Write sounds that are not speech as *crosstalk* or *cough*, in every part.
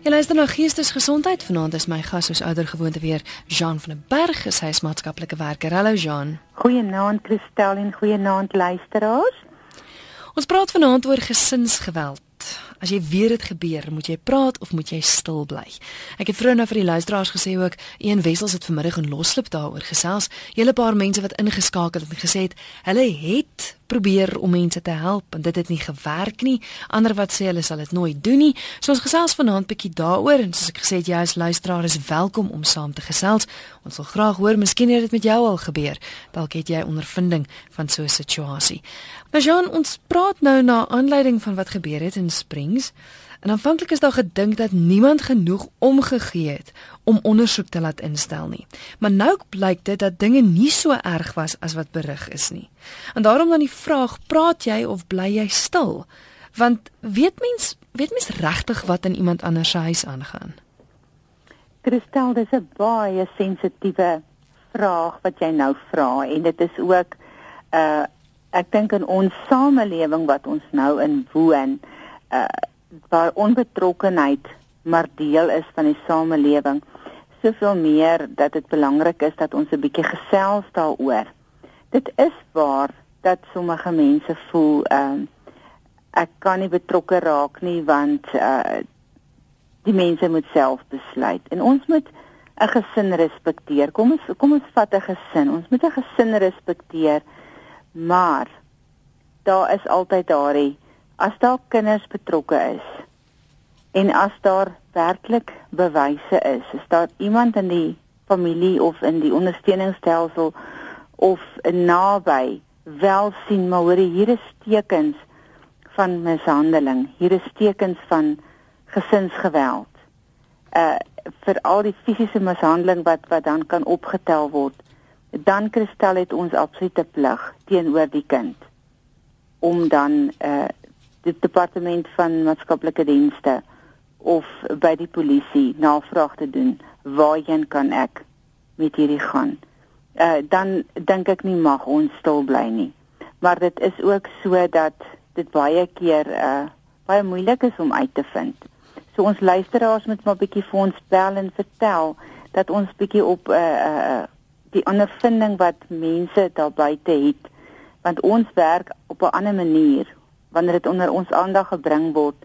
Jy luister na Geestesgesondheid. Vanaand is my gas soos ouer gewoonte weer Jean van der Berg, hy is maatskaplike werker. Hallo Jean. Goeienaand Christel en goeienaand luisteraars. Ons praat vanaand oor gesinsgeweld. As jy weet dit gebeur, moet jy praat of moet jy stil bly? Ek het vroeër nou vir die luisteraars gesê ook, een wessels het vanmiddag in loslip daaroor gesels. Hele paar mense wat ingeskakel het en gesê het, hulle het probeer om mense te help en dit het nie gewerk nie. Ander wat sê hulle sal dit nooit doen nie. So ons gesels vanaand bietjie daaroor en soos ek gesê het, jy as luisteraar is welkom om saam te gesels. Ons wil graag hoor, miskien het dit met jou al gebeur. Dalk het jy ondervinding van so 'n situasie. Maar Jean, ons praat nou na aanleiding van wat gebeur het in Springs. En aanvanklik is daar gedink dat niemand genoeg omgegee het om ondersoek te laat instel nie. Maar nou blyk dit dat dinge nie so erg was as wat berig is nie. En daarom dan die vraag, praat jy of bly jy stil? Want weet mens, weet mens regtig wat in iemand anders se huis aangaan? Christel, dis 'n baie sensitiewe vraag wat jy nou vra en dit is ook uh ek dink in ons samelewing wat ons nou in woon, uh waar onbetrokkenheid maar deel is van die samelewing soveel meer dat dit belangrik is dat ons 'n bietjie gesels daaroor. Dit is waar dat sommige mense voel ehm uh, ek kan nie betrokke raak nie want uh die mense moet self besluit en ons moet 'n gesin respekteer. Kom ons kom ons vat 'n gesin. Ons moet 'n gesin respekteer. Maar daar is altyd daardie as daar kinders betrokke is en as daar werklik bewyse is, is daar iemand in die familie of in die ondersteuningsstelsel of naby wel sien maar hoor hier is tekens van mishandeling, hier is tekens van gesinsgeweld. Uh vir al die fisiese mishandeling wat wat dan kan opgetel word, dan kristel het ons absolute plig teenoor die kind om dan uh die departement van maatskaplike dienste of by die polisie navraag te doen waarheen kan ek met hierdie gaan. Uh dan dink ek nie mag ons stil bly nie. Maar dit is ook so dat dit baie keer uh baie moeilik is om uit te vind. So ons luisteraars moet maar bietjie vir ons bel en vertel dat ons bietjie op uh uh die ondervinding wat mense daar buite het want ons werk op 'n ander manier wanneer dit onder ons aandag gebring word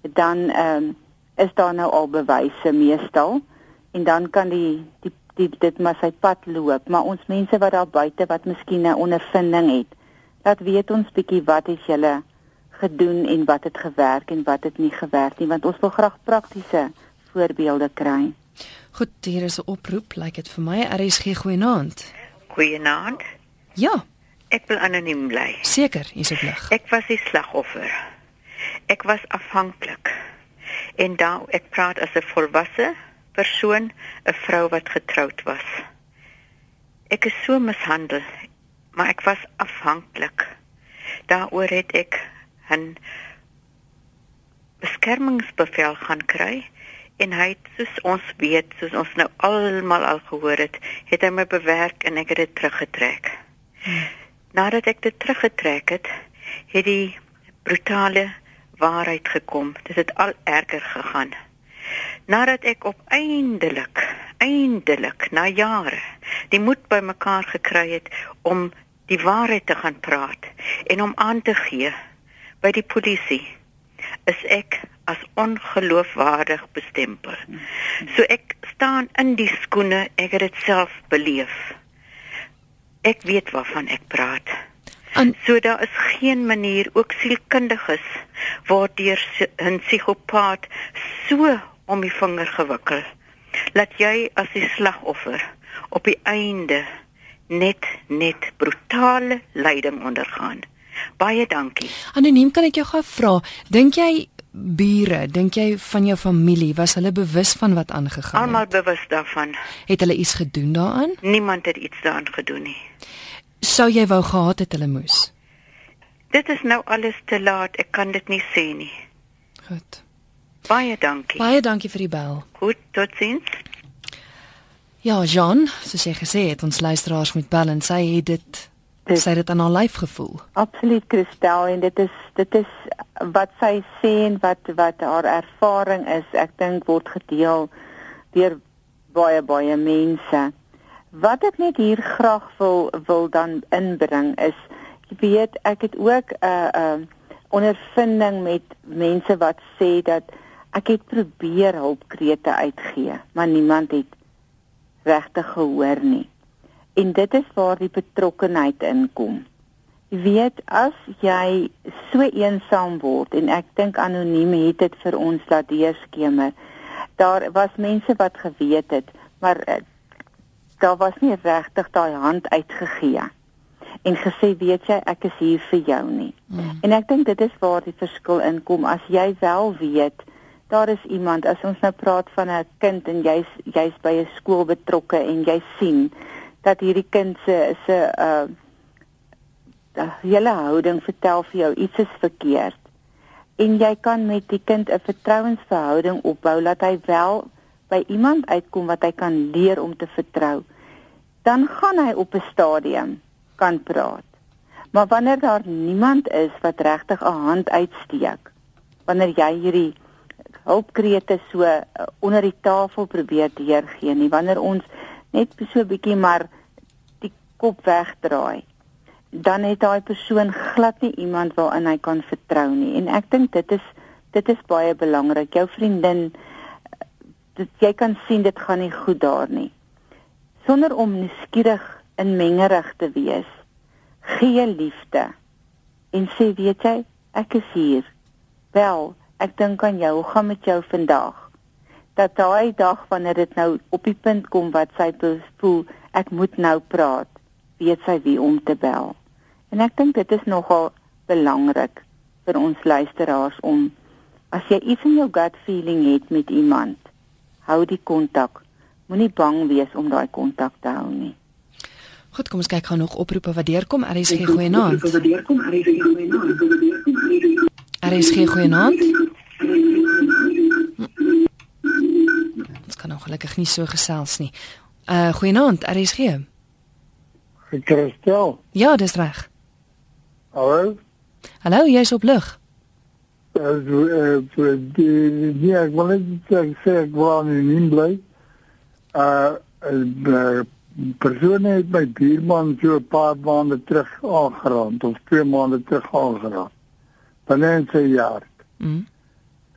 dan ehm um, is daar nou al bewyse meestal en dan kan die die, die dit maar sy pad loop maar ons mense wat daar buite wat miskien 'n ondervinding het laat weet ons bietjie wat het julle gedoen en wat het gewerk en wat het nie gewerk nie want ons wil graag praktiese voorbeelde kry. Goed, hier is 'n oproep, lyk like dit vir my. RSG goeienaand. Goeienaand. Ja. Ek wil anoniem bly. Seker, jy's op lig. Ek was die slagoffer. Ek was afhanklik. En dan ek praat as 'n volwasse persoon, 'n vrou wat getroud was. Ek is so mishandel, maar ek was afhanklik. Daaroor het ek 'n beskermingsbevel gaan kry en hy het soos ons weet, soos ons nou almal al gehoor het, het hy my bewerk en ek het dit teruggetrek. Hmm. Nadat ek dit teruggetrek het, het die brutale waarheid gekom. Dit het al erger gegaan. Nadat ek op eindelik, eindelik na jare die moed bymekaar gekry het om die waarheid te gaan praat en om aan te gee by die polisie, is ek as ongeloofwaardig bestempel. So ek staan in die skoene, ek het dit self beleef. Ek weet waarvan ek praat. En so daar is geen manier ook sielkundiges waardeur 'n psigopaat so om die vinger gewikkel. Laat jy as die slagoffer op die einde net net brutale lyding ondergaan. Baie dankie. Anoniem kan ek jou gou vra, dink jy bure, dink jy van jou familie was hulle bewus van wat aangegaan het? Almal bewus daarvan. Het hulle iets gedoen daaraan? Niemand het iets daaraan gedoen nie. Sou jy wou gehad het hulle moes? Dit is nou alles te laat. Ek kan dit nie sê nie. Goed. Baie dankie. Baie dankie vir die bel. Goed, totsiens. Ja, Jean, soos jy gesê het, ons luisteraars moet bel en sê hy het dit Dis, sy het dit aan haar lyf gevoel. Absoluut Christel en dit is dit is wat sy sê en wat wat haar ervaring is, ek dink word gedeel deur baie baie mense. Wat ek net hier graag wil wil dan inbring is jy weet ek het ook 'n uh, 'n uh, ondervinding met mense wat sê dat ek het probeer hulpkrete uitgee, maar niemand het regtig gehoor nie. En dit is waar die betrokkenheid inkom. Jy weet as jy so eensaam word en ek dink anoniem het dit vir ons laat deurskemer. Daar was mense wat geweet het, maar uh, daar was nie regtig daai hand uitgegee en gesê weet jy ek is hier vir jou nie. Mm. En ek dink dit is waar die verskil inkom as jy wel weet daar is iemand as ons nou praat van 'n kind en jy's jy's by 'n skool betrokke en jy sien dat hierdie kind se se uh hele houding vertel vir jou iets is verkeerd en jy kan met die kind 'n vertrouensverhouding opbou dat hy wel by iemand uitkom wat hy kan leer om te vertrou dan gaan hy op 'n stadium kan praat. Maar wanneer daar niemand is wat regtig 'n hand uitsteek, wanneer jy hierdie hulpkrete so uh, onder die tafel probeer deurgee nie, wanneer ons net so 'n bietjie maar die kop wegdraai, dan het daai persoon glad nie iemand waaraan hy kan vertrou nie. En ek dink dit is dit is baie belangrik. Jou vriendin dit jy kan sien dit gaan nie goed daar nie sonder om nuuskierig en mengerig te wees. Gee liefde en sê weet jy, ek is hier. Wel, ek dink aan jou, hoe gaan met jou vandag? Dat daai dag wanneer dit nou op die punt kom wat sy voel, ek moet nou praat, weet sy wie om te bel. En ek dink dit is nogal belangrik vir ons luisteraars om as jy iets in jou gut feeling het met iemand, hou die kontak moenie bang wees om daai kontak te hou nie. Goed, kom ons kyk gou nog oproepe wat deurkom. Er is geen goeie naam. Er nog gelukkig nie so gesels nie. Uh goeie naam, is geen. Christel. Ja, dis reg. Hallo. Hallo, jy's op lig. Uh, uh, die die ek wil net sê ek wou nie bly uh, uh persone het my buurman so 'n paar maande terug aangeraak of twee maande terug aangeraak. Binne 'n jaar. Mm.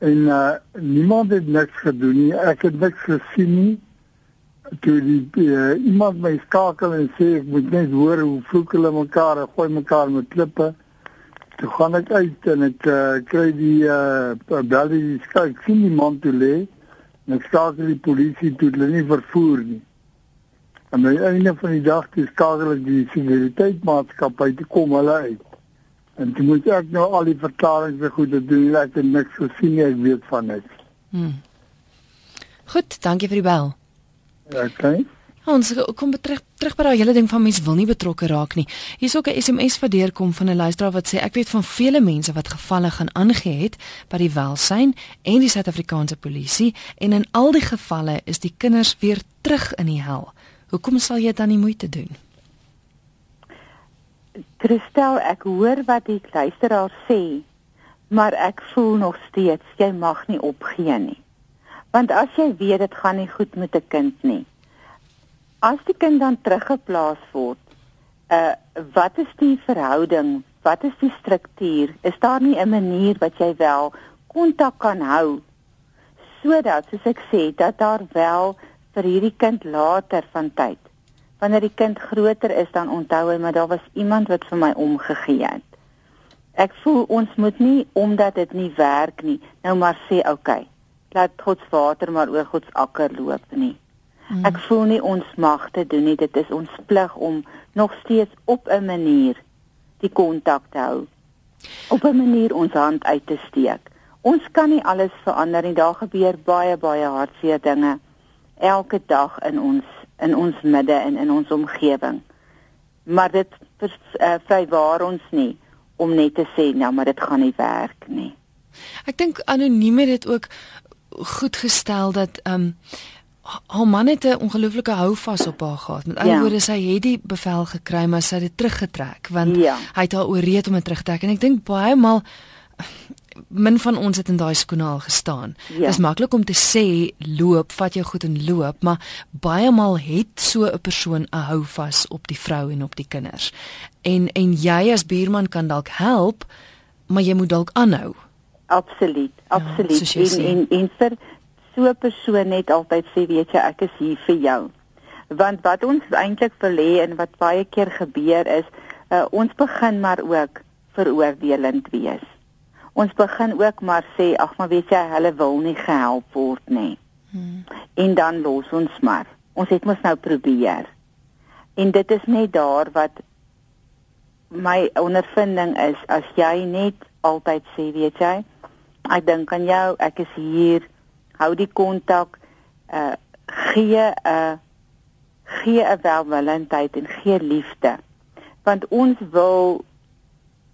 En uh niemand het niks gedoen nie. Ek het niks gesien nie. Toe die uh, iemand my skakel en sê ek moet net hoor hoe vloek hulle mekaar en gooi mekaar met klippe. Toe gaan ek uit en ek uh, kry die uh bel die skakel. Ek sien die man toe lê. En ek skakel die polisie toe hulle nie vervoer nie. Aan die einde van die dag dis skakel ek die sekuriteitsmaatskappy te kom hulle uit. En jy moet ek nou al die verklaringe vir goed doen. Ek het niks gesien nie, ek weet van niks. Hmm. Goed, dankie vir die bel. Okay. Ons kom terug terug by daai hele ding van mense wil nie betrokke raak nie. Hier's ook 'n SMS wat deurkom van 'n luisteraar wat sê ek weet van vele mense wat gevalle gaan aangee het by die welsyn en die Suid-Afrikaanse polisie en in al die gevalle is die kinders weer terug in die hel. Hoekom sal jy dan nie moeite doen? Christel, ek hoor wat die luisteraar sê, maar ek voel nog steeds jy mag nie opgee nie. Want as jy weet dit gaan nie goed met 'n kind nie, as die kind dan teruggeplaas word, uh wat is die verhouding? Wat is die struktuur? Is daar nie 'n manier wat jy wel kontak kan hou sodat soos ek sê dat daar wel vir hierdie kind later van tyd wanneer die kind groter is dan onthou hy maar daar was iemand wat vir my omgegee het. Ek voel ons moet nie omdat dit nie werk nie nou maar sê okay. Laat God se water maar oor God se akker loop nie. Hmm. Ek voel nie ons mag te doen nie. Dit is ons plig om nog steeds op 'n manier die kontak te hou. Op 'n manier ons hand uit te steek. Ons kan nie alles verander nie. Daar gebeur baie baie hartseer dinge elke dag in ons in ons midde en in ons omgewing. Maar dit uh, vrywaar ons nie om net te sê nou maar dit gaan nie werk nie. Ek dink anoniem het dit ook goed gestel dat ehm um, haar man het 'n ongelooflike houvas op haar gehad. Met ander ja. woorde, sy het die bevel gekry, maar sy het dit teruggetrek want ja. hy het haar ooreed om dit terug te trek en ek dink baie maal min van ons het in daai skoene al gestaan. Ja. Dit is maklik om te sê loop, vat jou goed en loop, maar baie maal het so 'n persoon 'n houvas op die vrou en op die kinders. En en jy as buurman kan dalk help, maar jy moet dalk aanhou. Absoluut, absoluut. Ja, en, en en vir so 'n persoon net altyd sê, weet jy, ek is hier vir jou. Want wat ons eintlik wil hê en wat baie keer gebeur is, uh, ons begin maar ook veroordelend wees. Ons begin ook maar sê, ag maar weet jy, hulle wil nie gehelp word nie. Hmm. En dan los ons maar. Ons het mos nou probeer. En dit is net daar wat my ondervinding is as jy net altyd sê, weet jy, ek dink aan jou, ek is hier, hou die kontak uh gee 'n uh, gee 'n welwillendheid en gee liefde want ons wil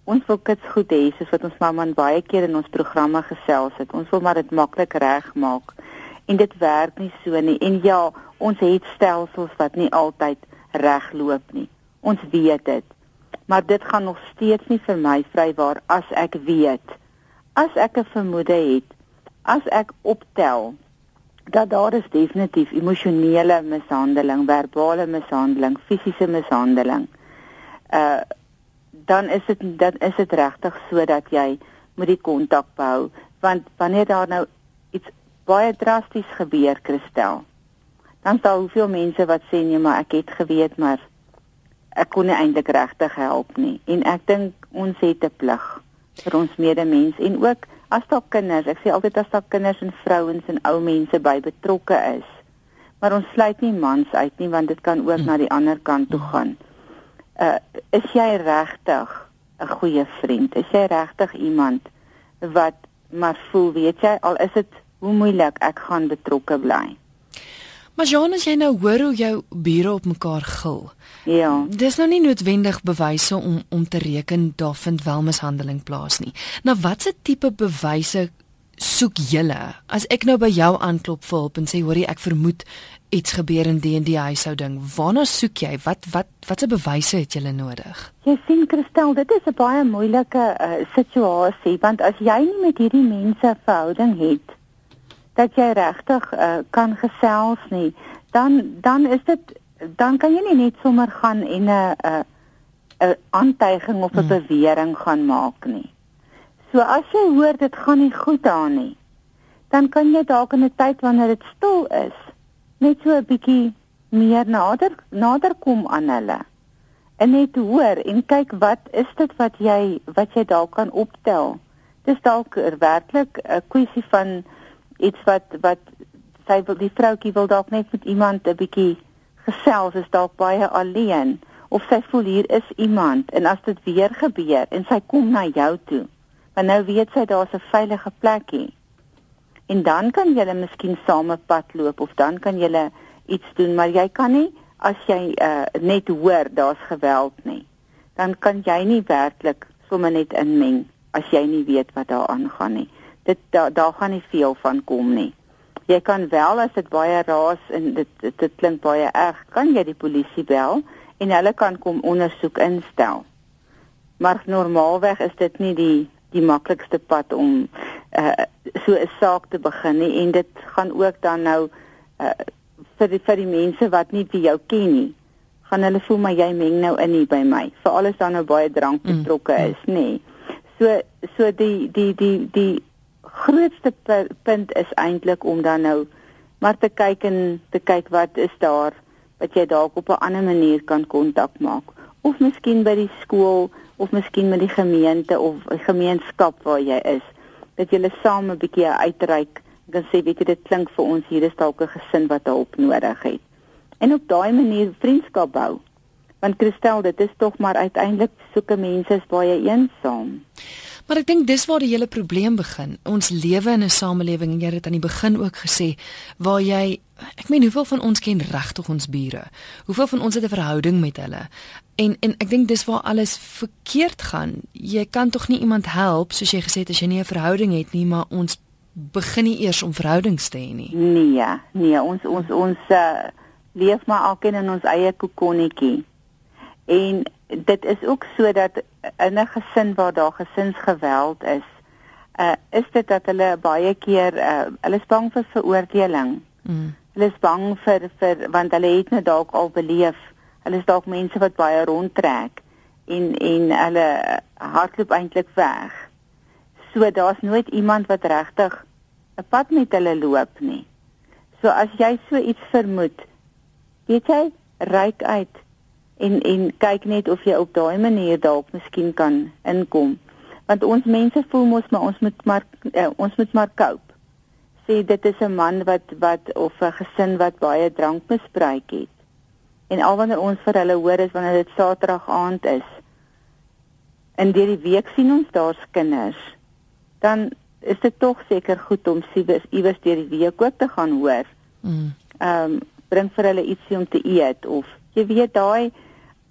ons wil kits goed hê soos wat ons mamma baie keer in ons programme gesels het. Ons wil maar dit maklik regmaak. En dit werk nie so nie. En ja ons het stelsels wat nie altyd regloop nie. Ons weet dit. Maar dit gaan nog steeds nie vir my vrywaar as ek weet. As ek 'n vermoede het as ek optel dat daar is definitief emosionele mishandeling, verbale mishandeling, fisiese mishandeling. Uh dan is dit dan is dit regtig sodat jy moet die kontak behou want wanneer daar nou iets baie drasties gebeur, Christel. Dan sal hoeveel mense wat sê nee, maar ek het geweet maar ek kon nie eintlik regtig help nie. En ek dink ons het 'n plig vir ons medemens en ook as daar kinders, ek sê altyd as daar kinders en vrouens en ou mense by betrokke is. Maar ons sluit nie mans uit nie want dit kan ook hmm. na die ander kant toe gaan. Uh is jy regtig 'n goeie vriend? Is jy regtig iemand wat maar voel, weet jy, al is dit hoe moeilik ek gaan betrokke bly. Maar Jonas, jy nou hoor hoe jou bure op mekaar gil. Ja. Dis nou nie noodwendig bewyse om om te reken daar vind wel mishandeling plaas nie. Nou watse tipe bewyse soek julle? As ek nou by jou aanklop vir hulp en sê hoorie ek vermoed iets gebeur in die en die huishouding, waarna soek jy? Wat wat watse bewyse het julle nodig? Jy sien Christel, dit is 'n baie moeilike uh, situasie want as jy nie met hierdie mense verhouding het dat jy regtig uh, kan gesels nie, dan dan is dit dan kan jy nie net sommer gaan en 'n 'n 'n aantuiging of 'n hmm. bewering gaan maak nie. So as jy hoor dit gaan nie goed aan nie, dan kan jy dalk in 'n tyd wanneer dit stil is, net so 'n bietjie meer nader nader kom aan hulle. En net hoor en kyk wat is dit wat jy wat jy dalk kan optel. Dis dalk werklik 'n kwessie van iets wat wat sy wil die vroutjie wil dalk net met iemand 'n bietjie gesels is dalk baie alleen of sy voel hier is iemand en as dit weer gebeur en sy kom na jou toe want nou weet sy daar's 'n veilige plekie en dan kan julle miskien same pad loop of dan kan julle iets doen maar jy kan nie as jy uh, net hoor daar's geweld nie dan kan jy nie werklik sommer net inmeng as jy nie weet wat daar aangaan nie dit daar daar gaan nie veel van kom nie jy kan wel as dit baie raas en dit dit, dit klink baie erg, kan jy die polisie bel en hulle kan kom ondersoek instel. Maar normaalweg is dit nie die die maklikste pad om uh, so 'n saak te begin nie en dit gaan ook dan nou uh, vir die, vir die mense wat nie vir jou ken nie gaan hulle voel maar jy meng nou in hier by my vir alles dan nou baie drank mm, betrokke mm. is nê. So so die die die die grootste punt is eintlik om dan nou maar te kyk en te kyk wat is daar wat jy dalk op 'n ander manier kan kontak maak. Of miskien by die skool of miskien met die gemeente of gemeenskap waar jy is dat julle saam 'n bietjie uitreik en sê weet jy dit klink vir ons hier is dalk 'n gesin wat hulp nodig het en op daai manier vriendskap bou want Christel dit is tog maar uiteindelik soeke mense is baie eensaam Maar ek dink dis waar die hele probleem begin. Ons lewe in 'n samelewing en jy het dit aan die begin ook gesê waar jy ek meen hoeveel van ons ken regtig ons bure? Hoeveel van ons het 'n verhouding met hulle? En en ek dink dis waar alles verkeerd gaan. Jy kan tog nie iemand help soos jy gesê het as jy nie 'n verhouding het nie, maar ons begin nie eers om verhoudings te hê nie. Nee, nee, ons ons ons uh, leef maar alkeen in ons eie kokonnetjie. En dit is ook sodat in 'n gesin waar daar gesinsgeweld is, uh, is dit dat hulle baie keer uh, hulle is bang vir veroordeling. Mm. Hulle is bang vir vir want hulle het net dalk al beleef. Hulle is dalk mense wat baie rondtrek en en hulle hardloop eintlik weg. So daar's nooit iemand wat regtig 'n pad met hulle loop nie. So as jy so iets vermoed, weet jy, ryk uit en en kyk net of jy op daai manier dalk miskien kan inkom. Want ons mense voel mos maar ons moet maar uh, ons moet maar cope. Sê dit is 'n man wat wat of 'n gesin wat baie drankmisbruik het. En al wanneer ons vir hulle hoor is wanneer dit Saterdag aand is. En deur die week sien ons daar's kinders. Dan is dit tog seker goed om siewes iewers deur die week ook te gaan hoor. Mm. Ehm um, bring vir hulle ietsie om te eet of jy weet daai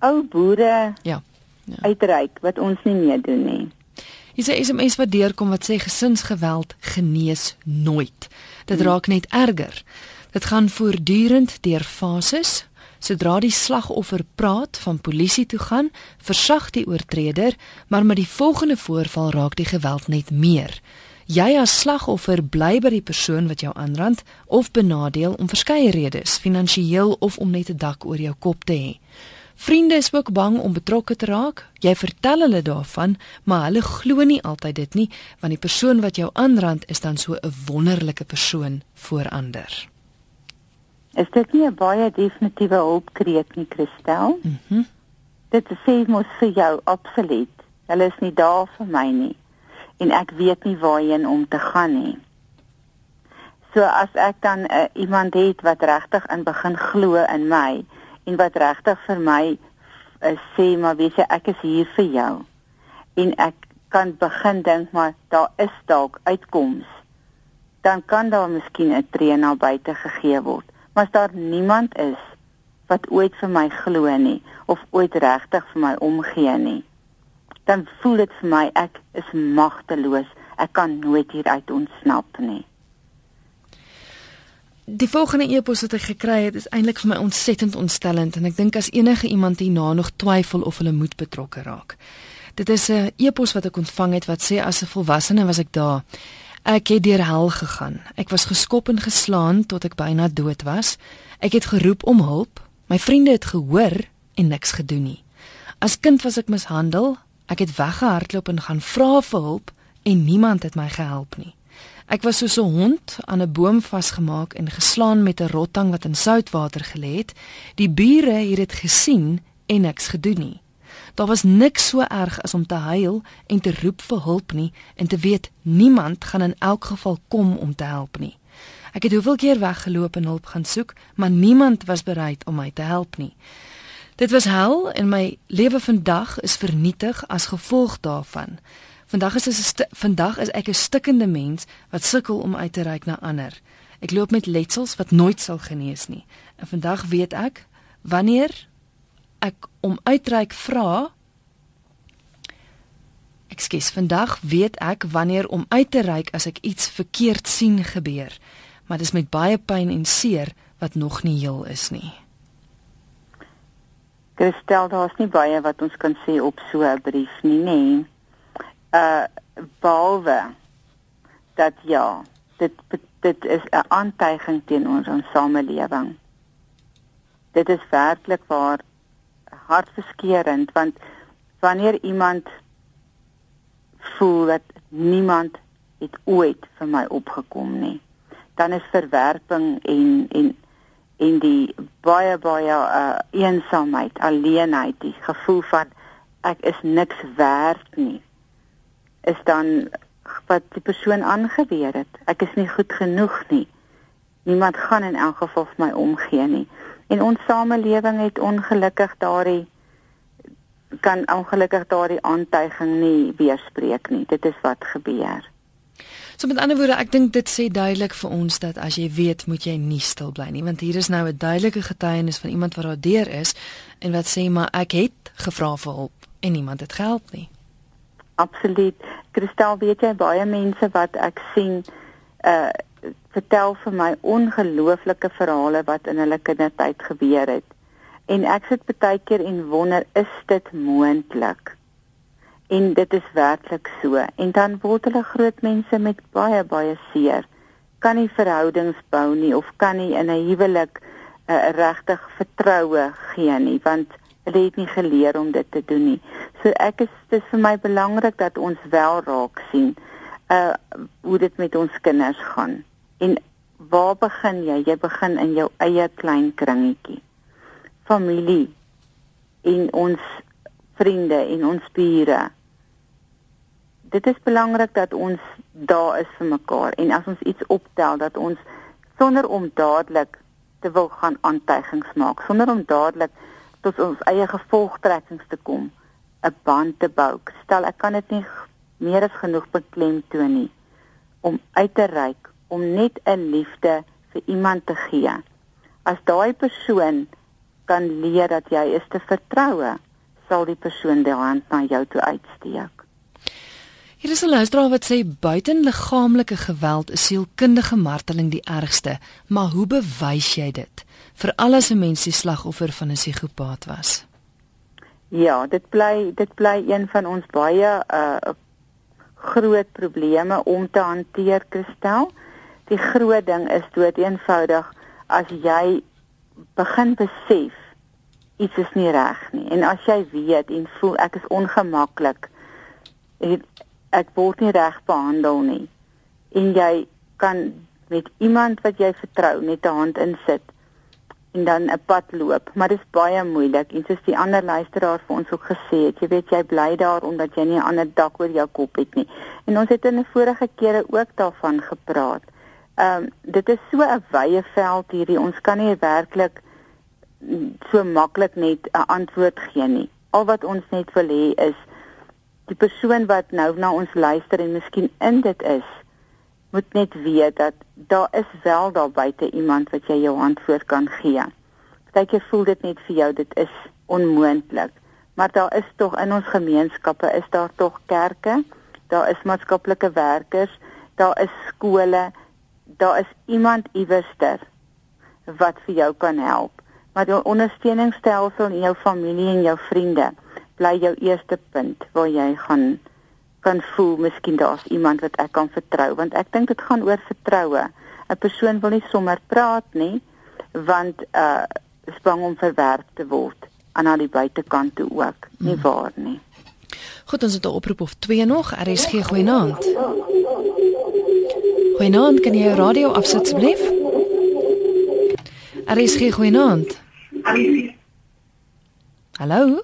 ou boere ja. ja. uitreik wat ons nie meer doen nie. Hier sê SMS wat deurkom wat sê gesinsgeweld genees nooit. Dit hmm. raak net erger. Dit gaan voortdurend deur fases. Sodra die slagoffer praat van polisie toe gaan, versag die oortreder, maar met die volgende voorval raak die geweld net meer. Jy as slagoffer bly by die persoon wat jou aanrand of benadeel om verskeie redes, finansiëel of om net 'n dak oor jou kop te hê. Vriende is ook bang om betrokke te raak. Jy vertel hulle daarvan, maar hulle glo nie altyd dit nie, want die persoon wat jou aanrand is dan so 'n wonderlike persoon voor ander. Is dit nie 'n baie definitiewe hulpkreet nie, Christel? Mhm. Mm dit sê mos vir jou absoluut. Hulle is nie daar vir my nie en ek weet nie waarheen om te gaan nie. So as ek dan uh, iemand het wat regtig in begin glo in my en wat regtig vir my uh, sê maar weet jy ek is hier vir jou en ek kan begin dink maar daar is dalk uitkoms dan kan daar miskien 'n tree na buite gegee word maar as daar niemand is wat ooit vir my glo nie of ooit regtig vir my omgee nie dan voel dit vir my ek is magteloos ek kan nooit hieruit ontsnap nie Die volgende e-pos wat ek gekry het is eintlik vir my ontsettend ontstellend en ek dink as enige iemand hierna nog twyfel of hulle moet betrokke raak. Dit is 'n e-pos wat ek ontvang het wat sê as 'n volwassene was ek daar. Ek het deur hel gegaan. Ek was geskop en geslaan tot ek byna dood was. Ek het geroep om hulp. My vriende het gehoor en niks gedoen nie. As kind was ek mishandel. Ek het weggehardloop en gaan vra vir hulp en niemand het my gehelp nie. Ek was soos 'n hond aan 'n boom vasgemaak en geslaan met 'n rottang wat in soutwater gelê het. Die bure het dit gesien en niks gedoen nie. Daar was niks so erg as om te huil en te roep vir hulp nie en te weet niemand gaan in elk geval kom om te help nie. Ek het hoeveel keer weggeloop en hulp gaan soek, maar niemand was bereid om my te help nie. Dit was hel en my lewe vandag is vernietig as gevolg daarvan. Vandag is vandag is ek 'n stikkende mens wat sukkel om uit te reik na ander. Ek loop met letsels wat nooit sal genees nie. En vandag weet ek wanneer ek om uitreik vra Ekskuus, vandag weet ek wanneer om uit te reik as ek iets verkeerd sien gebeur. Maar dit is met baie pyn en seer wat nog nie heel is nie. Kristel, daar's nie baie wat ons kan sê op so 'n brief nie, nê? Nee uh behalwe dat ja, dit dit is 'n aantuiging teen ons ons samelewing. Dit is werklik waar hartverskeurende want wanneer iemand voel dat niemand het ooit vir my opgekom nie, dan is verwerping en en en die baie baie uh eensaamheid, alleenheid, die gevoel van ek is niks werd nie is dan wat die persoon aangeweer het. Ek is nie goed genoeg nie. Niemand gaan in elk geval vir my omgee nie. En ons samelewing het ongelukkig daardie kan ongelukkig daardie aantuiging nie weerspreek nie. Dit is wat gebeur. So met ander woorde, ek dink dit sê duidelik vir ons dat as jy weet, moet jy nie stil bly nie, want hier is nou 'n duidelike getuienis van iemand wat daar deur is en wat sê maar ek het gevra vir hulp en niemand het gehelp nie. Absoluut. Kristel, weet jy baie mense wat ek sien uh vertel vir my ongelooflike verhale wat in hulle kindertyd gebeur het. En ek sit baie keer en wonder, is dit moontlik? En dit is werklik so. En dan word hulle groot mense met baie baie seer. Kan nie verhoudings bou nie of kan nie in 'n huwelik uh, regtig vertroue gee nie, want hulle het nie geleer om dit te doen nie. So ek is dis vir my belangrik dat ons wel raak sien uh hoe dit met ons kinders gaan. En waar begin jy? Jy begin in jou eie klein kringetjie. Familie en ons vriende en ons bure. Dit is belangrik dat ons daar is vir mekaar en as ons iets optel dat ons sonder om dadelik te wil gaan aantuigings maak, sonder om dadelik tot ons eie gevolgtrekkings te kom, 'n band te bou. Stel ek kan dit nie meer as genoeg beklemtoon nie om uit te reik om net 'n liefde vir iemand te gee. As daai persoon kan leer dat jy is te vertroue, sal die persoon die hand na jou toe uitsteek. Hier is 'n luisteraar wat sê buitenliggaamelike geweld is sielkundige marteling die ergste, maar hoe bewys jy dit? Veral as 'n mens die slagoffer van 'n psigopaat was. Ja, dit bly dit bly een van ons baie uh groot probleme om te hanteer, Christel die groot ding is dood eenvoudig as jy begin besef iets is nie reg nie. En as jy weet en voel ek is ongemaklik ek word nie reg behandel nie. En jy kan met iemand wat jy vertrou net 'n hand insit en dan 'n pad loop. Maar dit is baie moeilik. En soos die ander luisteraar vir ons ook gesê het jy weet jy bly daar omdat jy nie 'n ander dak oor jou kop het nie. En ons het in 'n vorige kere ook daarvan gepraat Ehm um, dit is so 'n wye veld hierdie. Ons kan nie werklik so maklik net 'n antwoord gee nie. Al wat ons net wil hê is die persoon wat nou na ons luister en miskien in dit is, moet net weet dat daar is wel daar buite iemand wat jy jou antwoord kan gee. Partykeer voel dit net vir jou dit is onmoontlik, maar daar is tog in ons gemeenskappe is daar tog kerke, daar is maatskaplike werkers, daar is skole daar is iemand iewerster wat vir jou kan help. Maar jou ondersteuningsstelsel in jou familie en jou vriende bly jou eerste punt waar jy gaan kan voel miskien daar's iemand wat ek kan vertrou want ek dink dit gaan oor vertroue. 'n Persoon wil nie sommer praat nie want uh is bang om verwerp te word aan al die buitekant toe ook. Nie hmm. waar nie. Goed, ons het 'n oproep of twee nog. RSG goeienaand. Goeienaand, kan jy jou radio afsit asseblief? RSG goeienaand. Hallo?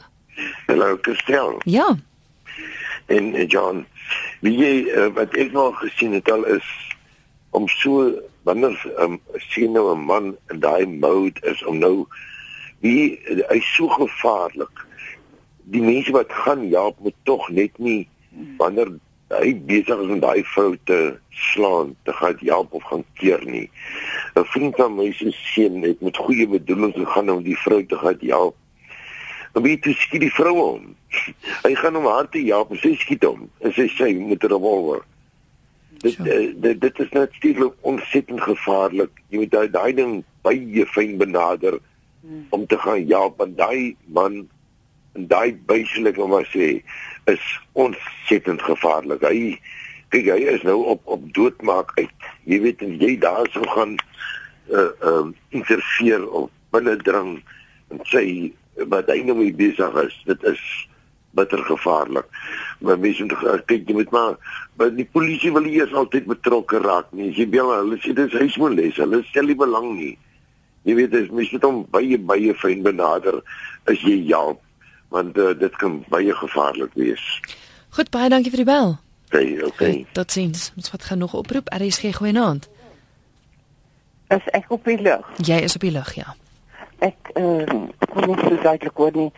Hallo, Christel. Ja. En uh, John, wie jy uh, wat ek nog gesien het al is om so wanneer um, sien nou 'n man in daai mode is om nou wie hy so gevaarlik. Die mense wat gaan help moet tog net nie wanneer hy besig is om daai vrou te slaan, te gaan help of gaan keer nie. 'n Vriend van my se seun het met goeie bedoelings gegaan om die vrou te gaan help. En wie toe skiet die vrou hom. *laughs* hy gaan hom haar te help, sy skiet hom en sy sê met 'n revolver. Dit, sure. uh, dit dit is net steeds ontsettend gevaarlik. Jy moet daai daai ding baie fyn benader hmm. om te gaan help want daai man en daai buiselike wat sê is ontsettend gevaarlik. Hy kyk hy is nou op op doodmaak uit. Jy weet en jy daar sou gaan uh um interfereer of binnendring en sê wat hy nou mee besig is. Dit is bitter gevaarlik. Maar mense moet uh, kyk jy moet maar by die polisie wil eers altyd betrokke raak. As jy bel hulle sê dis huismoeles. Hulle stel nie belang nie. Jy weet dis mens moet hom baie baie fyn benader as jy help want uh, dit kan baie gevaarlik wees. Goed, baie dankie vir die bel. Okay, okay. Tot sins. Ons wat gaan nog oproep. RSG goeienaand. Is ek op die lug? Jy is op die lug, ja. Ek uh kon nie so duidelik hoor nie.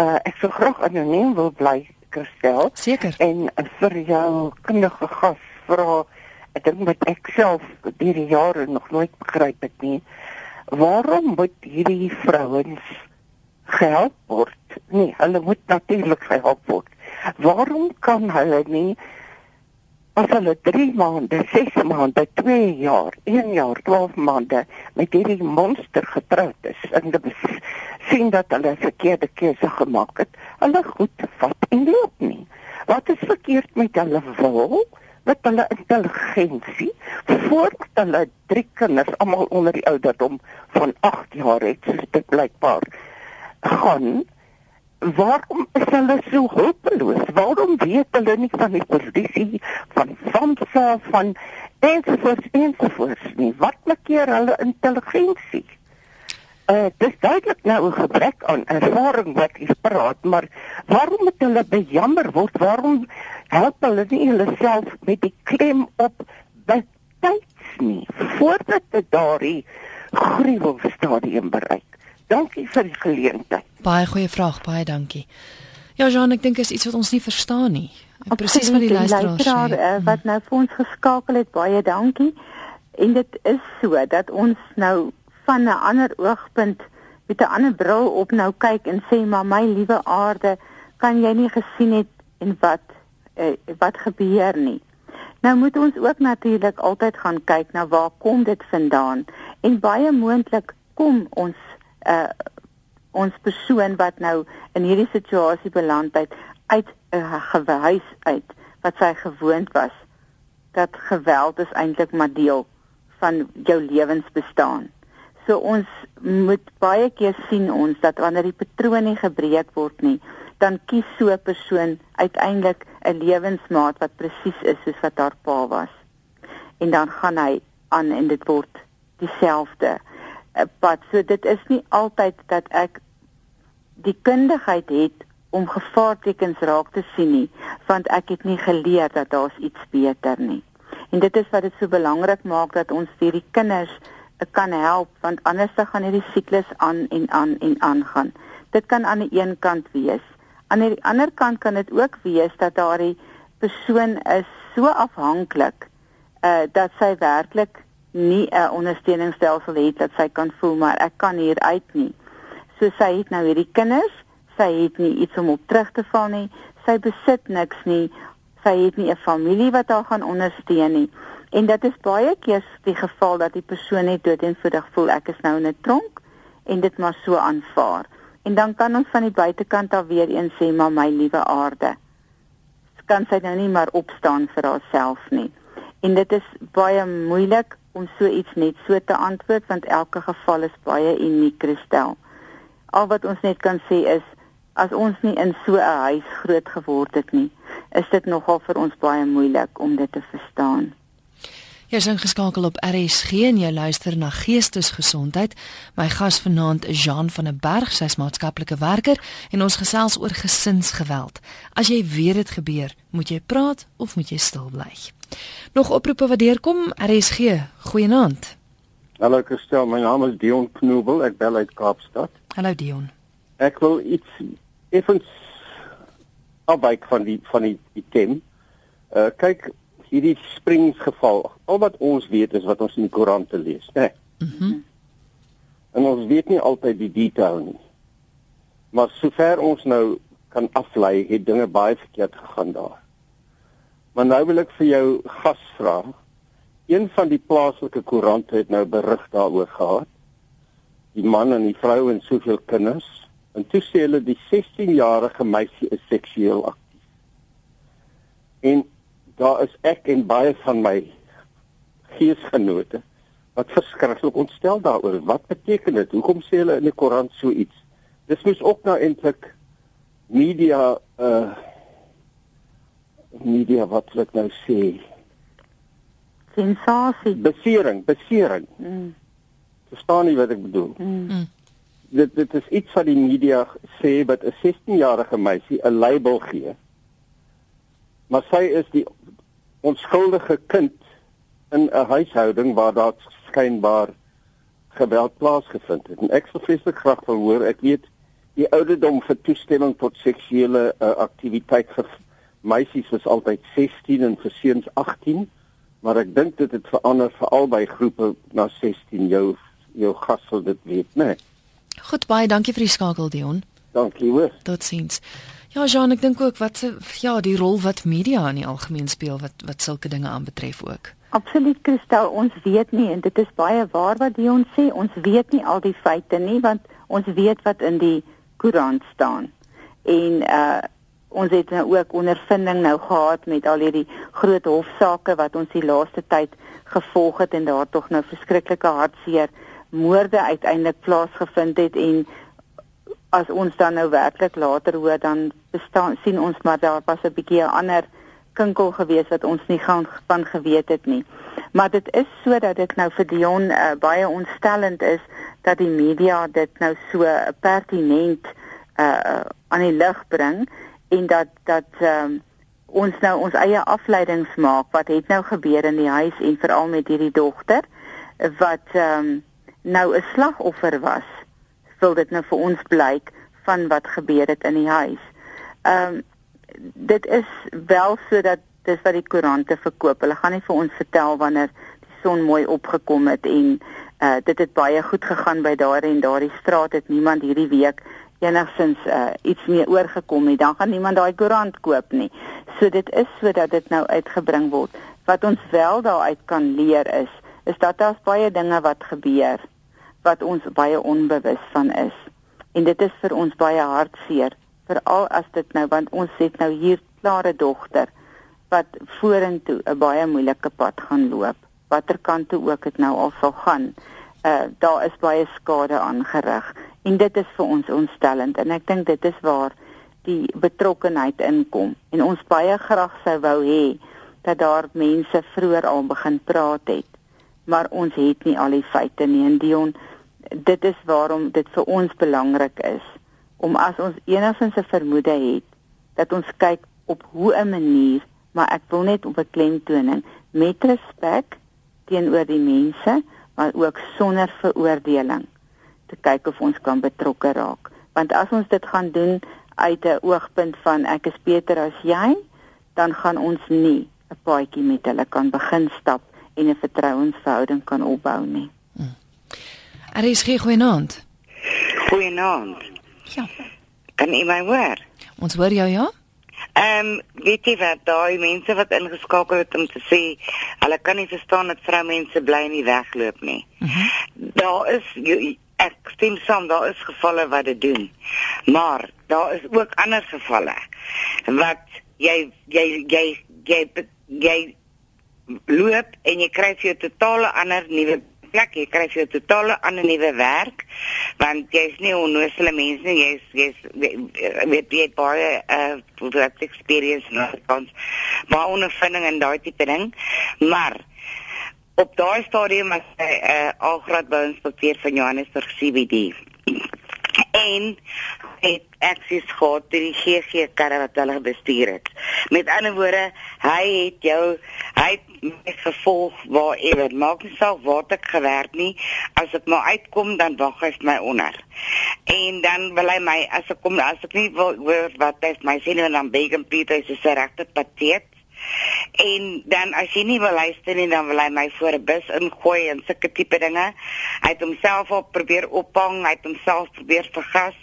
Uh ek sou graag anoniem wil bly, Christel. Seker. En uh, vir jou kundige gas vra ek dink met ek self hierdie jare nog nooit begryp het nie. Waarom moet hierdie vrouens gehelp word. Nee, hulle moet natuurlik gehelp word. Waarom kan hulle nie as hulle 3 maande, 6 maande, 2 jaar, 1 jaar, 12 maande met hierdie monster getroud is en hulle sien dat hulle 'n verkeerde keuse gemaak het, hulle goed vat en loop nie. Wat is verkeerd met hulle wil? met hulle intelligensie voordat hulle drie kinders almal onder die ouderdom van 8 jaar het, soos dit blykbaar gaan waarom is hulle so hopeloos? Waarom weet hulle nie van die posisie van SAMSA van ensovoorts ensovoorts nie? Wat makkeer hulle intelligensie? Uh, dit is duidelik nou 'n gebrek aan ervaring wat hier praat, maar waarom moet hulle bejammer word? Waarom help hulle nie hulle self met die klem op betyds nie voordat dit daardie gruwelstadium bereik? Dankie vir die geleentheid. Baie goeie vraag, baie dankie. Ja, Jean, ek dink is iets wat ons nie verstaan nie. Presies wat die luisteraars sê. Uh, wat nou vir ons geskakel het, baie dankie. En dit is so dat ons nou van 'n ander oogpunt met 'n ander bril op nou kyk en sê maar my liewe aarde, kan jy nie gesien het en wat uh, wat gebeur nie. Nou moet ons ook natuurlik altyd gaan kyk na waar kom dit vandaan en baie moontlik kom ons uh ons persoon wat nou in hierdie situasie beland het uit 'n uh, gehuis uit wat sy gewoond was dat geweld is eintlik maar deel van jou lewensbestaan. So ons moet baie keer sien ons dat wanneer die patroon nie gebreek word nie, dan kies so 'n persoon uiteindelik 'n lewensmaat wat presies is soos wat haar pa was. En dan gaan hy aan en dit word dieselfde. 'n pad. So dit is nie altyd dat ek die kundigheid het om gevaartekens raak te sien nie, want ek het nie geleer dat daar's iets beter nie. En dit is wat dit so belangrik maak dat ons hierdie kinders eh, kan help want anders dan gaan hierdie siklus aan en aan en aan gaan. Dit kan aan die een kant wees. Aan die ander kant kan dit ook wees dat daardie persoon is so afhanklik uh dat sy werklik nie 'n ondersteuningsstelsel het dat sy kan voel maar ek kan hier uit nie. So sy het nou hierdie kinders, sy het nie iets om op terug te val nie, sy besit niks nie, sy het nie 'n familie wat haar gaan ondersteun nie. En dit is baie keer die geval dat die persoon net doodeenvoudig voel ek is nou in 'n tronk en dit maar so aanvaar. En dan kan ons van die buitekant af weer eens sê maar my liewe aarde. Kan sy nou nie maar opstaan vir haarself nie. En dit is baie moeilik om so iets net so te antwoord want elke geval is baie uniek kristel. Al wat ons net kan sê is as ons nie in so 'n huis groot geword het nie, is dit nogal vir ons baie moeilik om dit te verstaan. Jy is ingeskakel op RSG en jy luister na Geestesgesondheid. My gas vanaand is Jean van der Berg, sy's maatskaplike werker en ons gesels oor gesinsgeweld. As jy weet dit gebeur, moet jy praat of moet jy stil bly? Nog oproepe wat deurkom, RSG. Goeienaand. Hallo Christel, my naam is Dion Knoebel, ek bel uit Kaapstad. Hallo Dion. Ek wil iets effens afwyk van die van die, die tem. Uh kyk, hierdie springsgeval. Al wat ons weet is wat ons in die koerante lees, né? Nee. Mhm. Mm en ons weet nie altyd die detail nie. Maar sover ons nou kan aflei, het dinge baie verkeerd gegaan daar. Maar nou wil ek vir jou gas vra. Een van die plaaslike koerante het nou berig daaroor gehad. Die man en die vrou en soveel kinders. En toe sê hulle die 16-jarige meisie is seksueel aktief. En daar is ek en baie van my geesgenote wat verskriklik ontstel daaroor. Wat beteken dit? Hoekom sê hulle in die koerant so iets? Dis mos ook nou eintlik media uh media wat wil ek nou sê? Sensasie. Besering, besering. Mm. Verstaan nie wat ek bedoel? Mm. mm. Dit dit is iets wat die media sê wat 'n 16-jarige meisie 'n label gee. Maar sy is die onskuldige kind in 'n huishouding waar daar skynbaar geweld plaasgevind het. En ek sou vreeslik graag wil hoor, ek weet die ouderdom vir toestemming tot seksuele uh, aktiwiteit vir meisies was altyd 16 en vir seuns 18, maar ek dink dit het verander vir albei groepe na 16 jou jou gas sal dit weet, né? Nee. Goed baie dankie vir die skakel Dion. Dankie hoor. Totsiens. Ja, Jean, ek dink ook wat se ja, die rol wat media in die algemeen speel wat wat sulke dinge aanbetref ook. Absoluut Christel, ons weet nie en dit is baie waar wat Dion sê, ons weet nie al die feite nie want ons weet wat in die koerant staan. En uh ons het nou ook ondervinding nou gehad met al hierdie groot hofsaake wat ons die laaste tyd gevolg het en daar tog nou verskriklike hartseer moorde uiteindelik plaasgevind het en as ons dan nou werklik later hoor dan bestaan sien ons maar daar was 'n bietjie 'n ander kinkel gewees wat ons nie gaan van geweet het nie. Maar dit is sodat dit nou vir Dion uh, baie ontstellend is dat die media dit nou so pertinent uh, aan die lig bring en dat dat um, ons nou ons eie afleidings maak wat het nou gebeur in die huis en veral met hierdie dogter wat um, nou 'n slagoffer was wil dit nou vir ons blyk van wat gebeur het in die huis. Ehm um, dit is wel sodat dis wat die koerante verkoop. Hulle gaan nie vir ons vertel wanneer die son mooi opgekom het en uh dit het baie goed gegaan by daar en daardie straat het niemand hierdie week enigstens uh iets meer oorgekom nie. Dan gaan niemand daai koerant koop nie. So dit is sodat dit nou uitgebring word. Wat ons wel daaruit kan leer is is dat daar's baie dinge wat gebeur wat ons baie onbewus van is. En dit is vir ons baie hartseer, veral as dit nou want ons het nou hier klare dogter wat vorentoe 'n baie moeilike pad gaan loop. Watter kant toe ook dit nou al sal gaan, uh daar is baie skade aangerig en dit is vir ons ontstellend en ek dink dit is waar die betrokkenheid inkom en ons baie graag sou wou hê dat daar mense vroeër al begin praat het maar ons het nie al die feite nie. En Dion dit is waarom dit vir ons belangrik is om as ons enigstens 'n vermoede het dat ons kyk op hoe 'n manier maar ek wil net op 'n klemtoning met respek teenoor die mense maar ook sonder veroordeling te kyk of ons kan betrokke raak want as ons dit gaan doen uit 'n oogpunt van ek is beter as jy dan gaan ons nie 'n paadjie met hulle kan begin stap en 'n vertrouensverhouding kan opbou nie. Hmm. Er is geen goeienaand. Goeienaand. Ja. Kan jy my hoor? Ons hoor jou ja. Ehm um, weet jy wat daai mense wat ingeskakel het om te sê hulle kan nie verstaan dat vroumense bly nie wegloop nie. Uh Mhm. -huh. Daar is ek stem saam daar is gevalle wat dit doen. Maar daar is ook ander gevalle wat jy jy jy jy jy, jy loop en jy kry vir jou totale ander nuwe plek, jy kry vir jou totale ander nuwe werk want jy's nie onnoosele mense nie, jy's jy's weet jy het baie uh work experience nou kans maar ondervinding en daai tipe ding. Maar op daai stadium as 'n uh, algraad bouinspekteur van Johannesburg CBD en het akses gehad deur die GG karre wat hulle bestuur het. Met ander woorde, hy het jou hy het gevolg waar ewer maak nie saak waar ek gewerk nie, as ek maar uitkom dan wag hy my onder. En dan wil hy my as ek kom as ek nie wil hoor wat hy my sê nie dan Begum Pieter is 'n regte patet. En dan as jy nie wil luister nie, dan wil hy my voor 'n bus ingooi en sulke tipe dinge. Hy het homself op probeer ophang, hy het homself probeer vergas.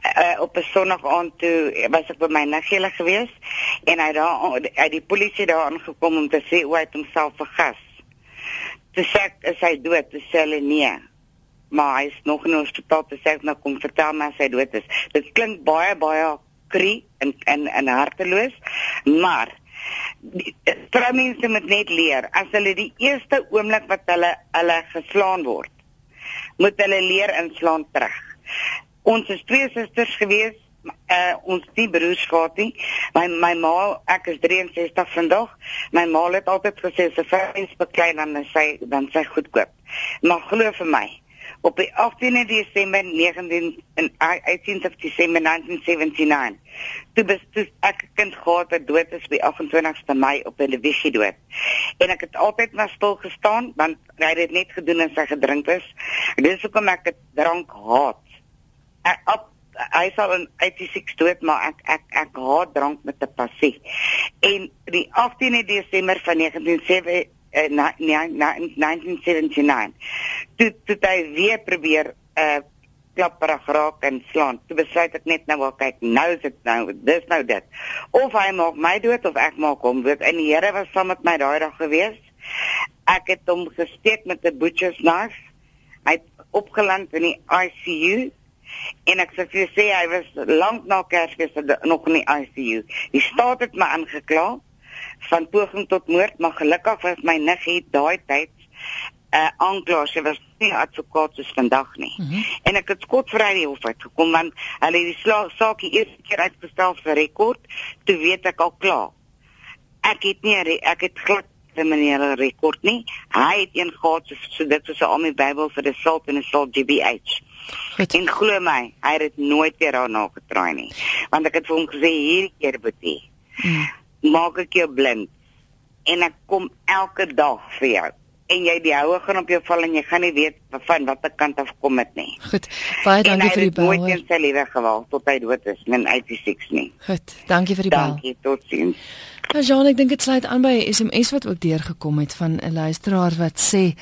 Uh, op 'n Sondag aand toe was ek by my niggie gewees en hy daar uit die polisie daar aangekom om te sê hoe hy homself vergas. Toe sê ek is hy dood, toe sê hulle nee. Maar hy is nog in hospitaal, toe sê nou kom vertel my as hy dood is. Dit klink baie baie krie en en en harteloos, maar vroumense moet net leer as hulle die eerste oomblik wat hulle hulle geslaan word moet hulle leer inslaan terug ons is twee susters gewees uh, ons die broers gehad nie. My my ma ek is 63 vandag. My ma het altyd gesê as 'n vrou beklein dan sy dan sy goedkoop maar glo vir my op die 18de Desember 19 in 18 Desember 1979 toe bes toe ek kind gehad wat dood is die 28ste Mei op 'n televisie dood. En ek het altyd maar stil gestaan want hy het dit net gedoen as hy gedrink is. En dis hoekom ek dit drank haat ek op hy sal in 86 dood maar ek ek ek haat drank met 'n passie en die 18de Desember van 1979 uh, na, na, na, 1979 toe toe hy weer probeer uh klapperig raak en slaan. Toe besluit ek net nou wel kyk, nou is dit nou, dis nou dit. Of hy maak my dood of ek maak hom dood. En die Here was saam met my daai dag gewees. Ek het hom gesteek met 'n butcher's knife. Hy het opgeland in die ICU en ek sê vir jou sê hy was lank na Kersfees nog in die ICU. Die staat het my aangekla van poging tot moord, maar gelukkig was my niggie daai tyd 'n uh, aanklaer. Sy was nie advokaat soos vandag nie. Mm -hmm. En ek het skotvry die hof uitgekom want hulle het die slag saak die eerste keer uitgestel vir rekord. Toe weet ek al klaar. Ek het nie ek het glad kriminele rekord nie. Hy het een gehad so, so dit was al my Bybel vir die salt en die salt GBH. Goed. En glo my, hy het nooit weer daarna getraai nie. Want ek het vir hom gesê hierdie keer boetie. Mm. Maak ek jou blind en ek kom elke dag vir jou en jy die houe gaan op jou val en jy gaan nie weet van watter kant af kom dit nie. Goed. Baie dankie vir die bel. Nooit in sy lewe gewaal tot hy dood is in 86 nie. Goed. Dankie vir die bel. Dankie. Totsiens. Nou Jean, ek dink dit sluit aan by 'n SMS wat ook deurgekom het van 'n luisteraar wat sê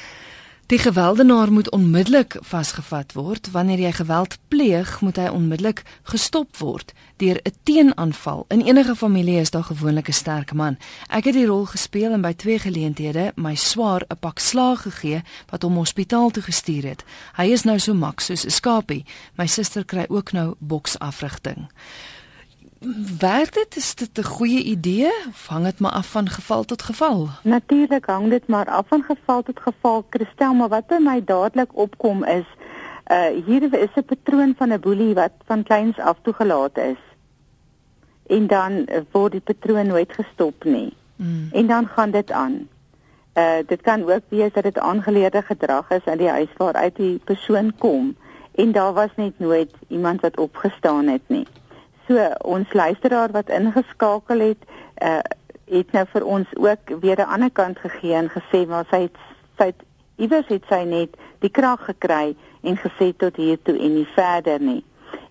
die gewelddenaar moet onmiddellik vasgevat word. Wanneer jy geweld pleeg, moet hy onmiddellik gestop word deur 'n teenaanval. In enige familie is daar gewoonlik 'n sterk man. Ek het die rol gespeel en by twee geleenthede my swaar 'n pak slaag gegee wat hom hospitaal toe gestuur het. Hy is nou so mak soos 'n skapie. My suster kry ook nou boksafrigting werk dit? Is dit 'n goeie idee of hang dit maar af van geval tot geval? Natuurlik hang dit maar af van geval tot geval. Christel maar wat by my dadelik opkom is uh hier is 'n patroon van 'n boelie wat van kleins af toegelaat is. En dan word die patroon nooit gestop nie. Mm. en dan gaan dit aan. Uh dit kan ook wees dat dit aangeleerde gedrag is in die huis waar uit die persoon kom. En daar was net nooit iemand wat opgestaan het nie So ons luisteraar wat ingeskakel het, uh het nou vir ons ook weer 'n ander kant gegee en gesê maar sy het sy het iewers het sy net die krag gekry en gesê tot hier toe en nie verder nie.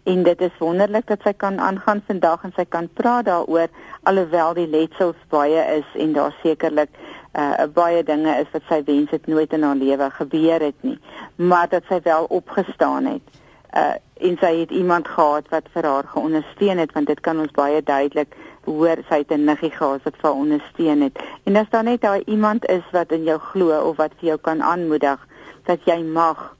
En dit is wonderlik dat sy kan aangaan vandag en sy kan praat daaroor alhoewel die letsels baie is en daar sekerlik uh baie dinge is wat sy wens het nooit in haar lewe gebeur het nie, maar dat sy wel opgestaan het uh en sy het iemand gehad wat vir haar geondersteun het want dit kan ons baie duidelik hoor. Sy het 'n niggie gehad wat vir ondersteun het. En as daar net daai iemand is wat in jou glo of wat vir jou kan aanmoedig dat jy mag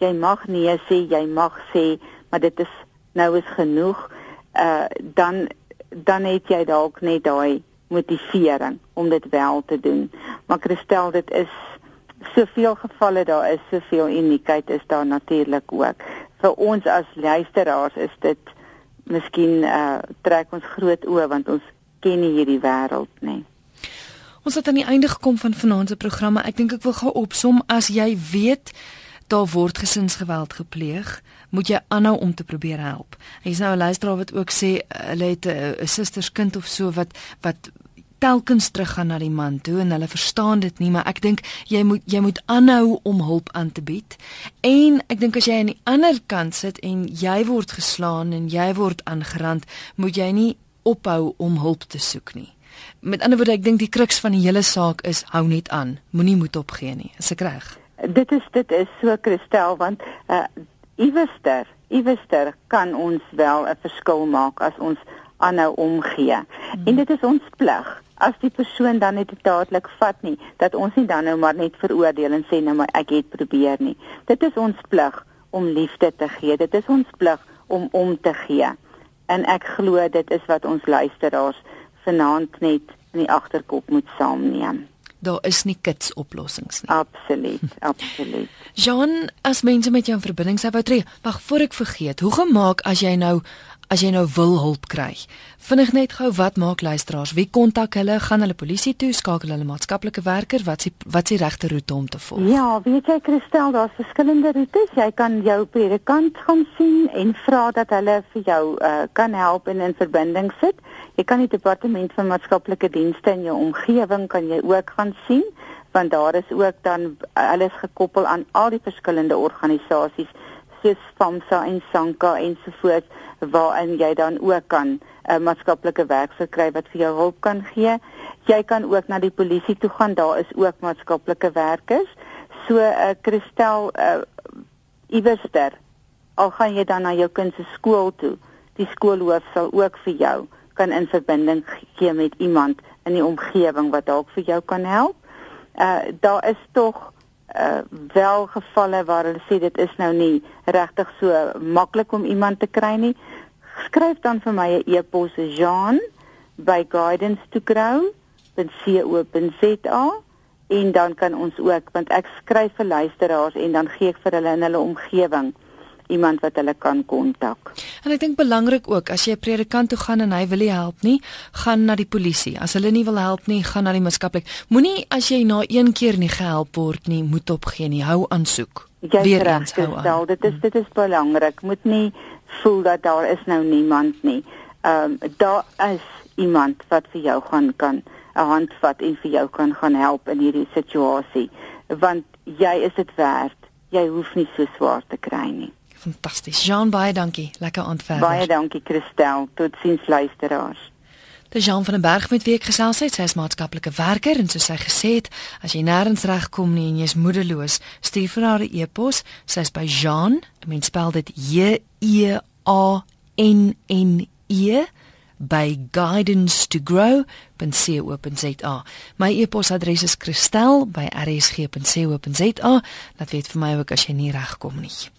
jy mag nee sê jy mag sê maar dit is nou is genoeg uh dan dan het jy dalk net daai motivering om dit wel te doen. Maar Christel dit is soveel gevalle daar is soveel uniekheid is daar natuurlik ook vir ons as luisteraars is dit miskien uh trek ons groot oë want ons ken hierdie wêreld nie. Ons het aan die einde gekom van vanaand se programme. Ek dink ek wil gou opsom as jy weet daar word gesinsgeweld gepleeg, moet jy aanhou om te probeer help. Hier's nou 'n luisteraar wat ook sê hulle het 'n susterskind of so wat wat telkens teruggaan na die man toe en hulle verstaan dit nie, maar ek dink jy moet jy moet aanhou om hulp aan te bied. En ek dink as jy aan die ander kant sit en jy word geslaan en jy word aangerand, moet jy nie ophou om hulp te soek nie. Met ander woorde, ek dink die kruks van die hele saak is hou net aan. Moenie moed opgee nie. Is ek reg? Dit is dit is so Christel want uh iewester, iewester kan ons wel 'n verskil maak as ons aanhou omgee. Hmm. En dit is ons plig as die persoon dan net dadelik vat nie dat ons nie dan nou maar net veroordeel en sê nou maar ek het probeer nie. Dit is ons plig om liefde te gee. Dit is ons plig om om te gee. En ek glo dit is wat ons luisteraars vanaand net in die agterkop moet saamneem. Daar is nie kits oplossings nie. Absoluut, *laughs* absoluut. Jean, as mense met jou in verbinding sou wou tree, wag voor ek vergeet, hoe gemaak as jy nou as jy nou wil hulp kry. Vinnig net gou wat maak luisteraars? Wie kontak hulle? Gaan hulle polisie toe? Skakel hulle maatskaplike werker? Wat is wat is die regte roete om te volg? Ja, weet jy Christel, daar's verskillende roetes. Jy kan jou predikant gaan sien en vra dat hulle vir jou uh, kan help en in verbinding sit. Jy kan die departement van maatskaplike dienste in jou omgewing kan jy ook gaan sien want daar is ook dan alles gekoppel aan al die verskillende organisasies soos FAMSA en SANKA ensovoorts waarin jy dan ook kan 'n uh, maatskaplike werker kry wat vir jou hulp kan gee. Jy kan ook na die polisie toe gaan, daar is ook maatskaplike werkers. So 'n uh, Christel uh, Iwerster al gaan jy dan na jou kind se skool toe, die skoolhoof sal ook vir jou kan in verbinding gee met iemand in die omgewing wat dalk vir jou kan help. Uh daar is tog uh wel gevalle waar hulle sê dit is nou nie regtig so maklik om iemand te kry nie. Skryf dan vir my 'n e-pos Jean by guidance to grow .co.za en dan kan ons ook want ek skryf vir luisteraars en dan gee ek vir hulle in hulle omgewing iemand wat hulle kan kontak. En ek dink belangrik ook as jy 'n predikant toe gaan en hy wil nie help nie, gaan na die polisie. As hulle nie wil help nie, gaan na die maatskaplik. Moenie as jy na een keer nie gehelp word nie, moet opgee nie. Hou aansoek. Weer eens hou aan. Dit is dit is belangrik. Moet nie voel dat daar is nou niemand nie. Ehm um, daar is iemand wat vir jou gaan kan 'n hand vat en vir jou kan gaan help in hierdie situasie want jy is dit werd. Jy hoef nie so swaar te kry nie. Fantasties. Jean baie dankie. Lekker aandverder. Baie dankie Christel. Totsiens luisteraars. Die Jean van den Berg met wie ek gesels het, sy is maatskaplike werker en soos sy gesê het, as jy nêrens regkom nie en jy's moedeloos, stuur vir haar 'n e-pos. Sy is by Jean, mens spel dit J E A N N E by guidance to grow.co.za. My e-posadres is kristel@rsg.co.za. Laat weet vir my ook as jy nie regkom nie.